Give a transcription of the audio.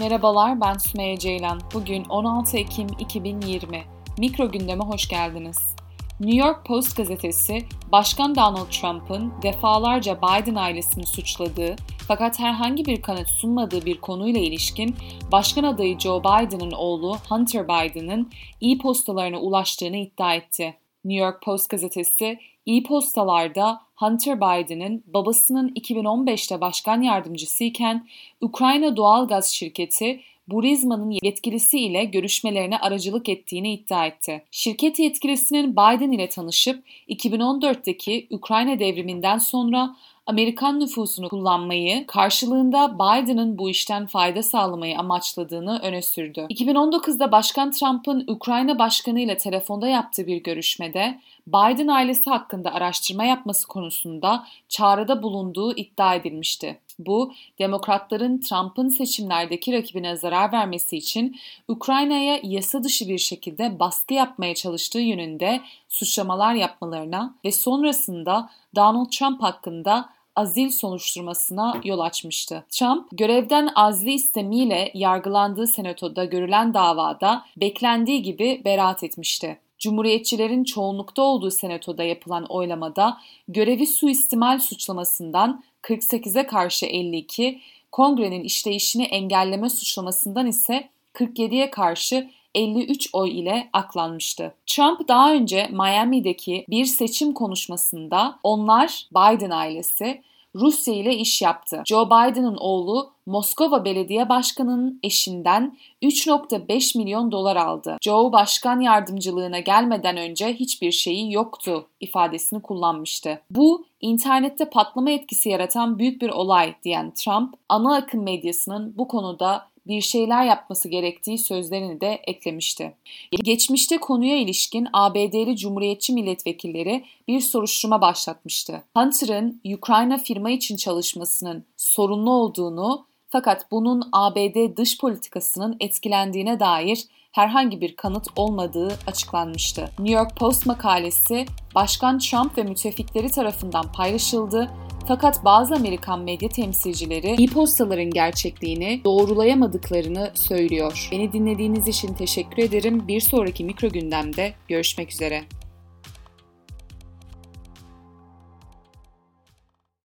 Merhabalar ben Sümeyye Ceylan. Bugün 16 Ekim 2020. Mikro gündeme hoş geldiniz. New York Post gazetesi, Başkan Donald Trump'ın defalarca Biden ailesini suçladığı fakat herhangi bir kanıt sunmadığı bir konuyla ilişkin Başkan adayı Joe Biden'ın oğlu Hunter Biden'ın e-postalarına ulaştığını iddia etti. New York Post gazetesi, e-postalarda Hunter Biden'ın babasının 2015'te başkan yardımcısı iken Ukrayna Doğalgaz Şirketi Burisma'nın yetkilisi ile görüşmelerine aracılık ettiğini iddia etti. Şirket yetkilisinin Biden ile tanışıp 2014'teki Ukrayna devriminden sonra Amerikan nüfusunu kullanmayı, karşılığında Biden'ın bu işten fayda sağlamayı amaçladığını öne sürdü. 2019'da Başkan Trump'ın Ukrayna Başkanı ile telefonda yaptığı bir görüşmede Biden ailesi hakkında araştırma yapması konusunda çağrıda bulunduğu iddia edilmişti. Bu, demokratların Trump'ın seçimlerdeki rakibine zarar vermesi için Ukrayna'ya yasa dışı bir şekilde baskı yapmaya çalıştığı yönünde suçlamalar yapmalarına ve sonrasında Donald Trump hakkında azil soruşturmasına yol açmıştı. Trump, görevden azli istemiyle yargılandığı senatoda görülen davada beklendiği gibi beraat etmişti. Cumhuriyetçilerin çoğunlukta olduğu senatoda yapılan oylamada görevi suistimal suçlamasından 48'e karşı 52, kongrenin işleyişini engelleme suçlamasından ise 47'ye karşı 53 oy ile aklanmıştı. Trump daha önce Miami'deki bir seçim konuşmasında onlar Biden ailesi Rusya ile iş yaptı. Joe Biden'ın oğlu Moskova Belediye Başkanı'nın eşinden 3.5 milyon dolar aldı. Joe başkan yardımcılığına gelmeden önce hiçbir şeyi yoktu ifadesini kullanmıştı. Bu internette patlama etkisi yaratan büyük bir olay diyen Trump, ana akım medyasının bu konuda bir şeyler yapması gerektiği sözlerini de eklemişti. Geçmişte konuya ilişkin ABD'li Cumhuriyetçi milletvekilleri bir soruşturma başlatmıştı. Hunter'ın Ukrayna firma için çalışmasının sorunlu olduğunu fakat bunun ABD dış politikasının etkilendiğine dair herhangi bir kanıt olmadığı açıklanmıştı. New York Post makalesi Başkan Trump ve müttefikleri tarafından paylaşıldı fakat bazı Amerikan medya temsilcileri e-postaların gerçekliğini doğrulayamadıklarını söylüyor. Beni dinlediğiniz için teşekkür ederim. Bir sonraki mikro gündemde görüşmek üzere.